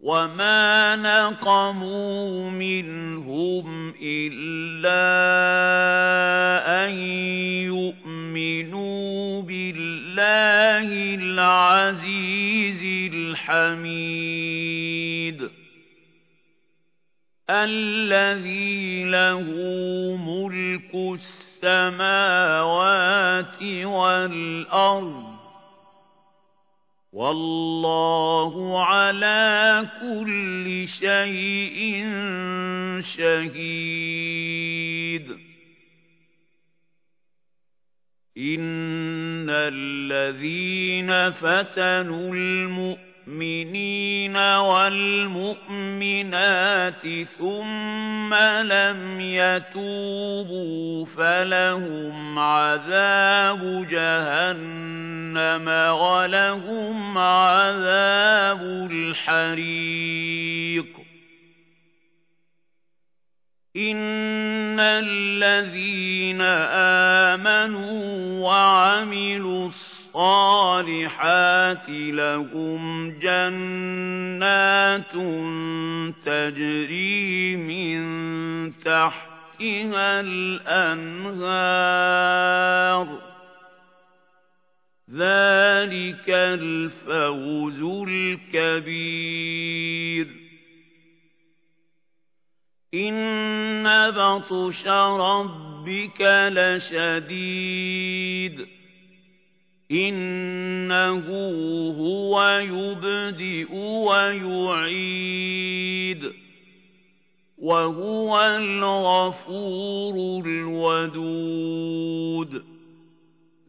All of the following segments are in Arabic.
وما نقموا منهم إلا أن يؤمنوا بالله العزيز الحميد الذي له ملك السماوات والأرض والله على كل شيء شهيد. إن الذين فتنوا المؤمنين الْمُؤْمِنِينَ وَالْمُؤْمِنَاتِ ثُمَّ لَمْ يَتُوبُوا فَلَهُمْ عَذَابُ جَهَنَّمَ. وَلَهُمْ عَذَابُ الْحَرِيقِ. إِنَّ الَّذِينَ آمَنُوا وَعَمِلُوا الصالحات لهم جنات تجري من تحتها الأنهار. ذلك الفوز الكبير إن بطش ربك لشديد إِنَّهُ هُوَ يُبْدِئُ وَيُعِيدُ وَهُوَ الْغَفُورُ الْوَدُودُ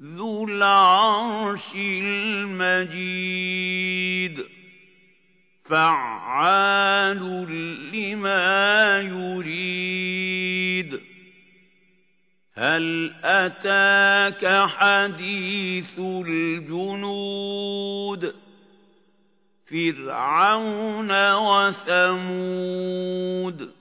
ذُو الْعَرْشِ الْمَجِيدُ. فَعَّالٌ لِّمَا يُرِيدُ. هل أتاك حديث الجنود؟ فرعون وثمود.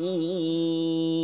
محفوظ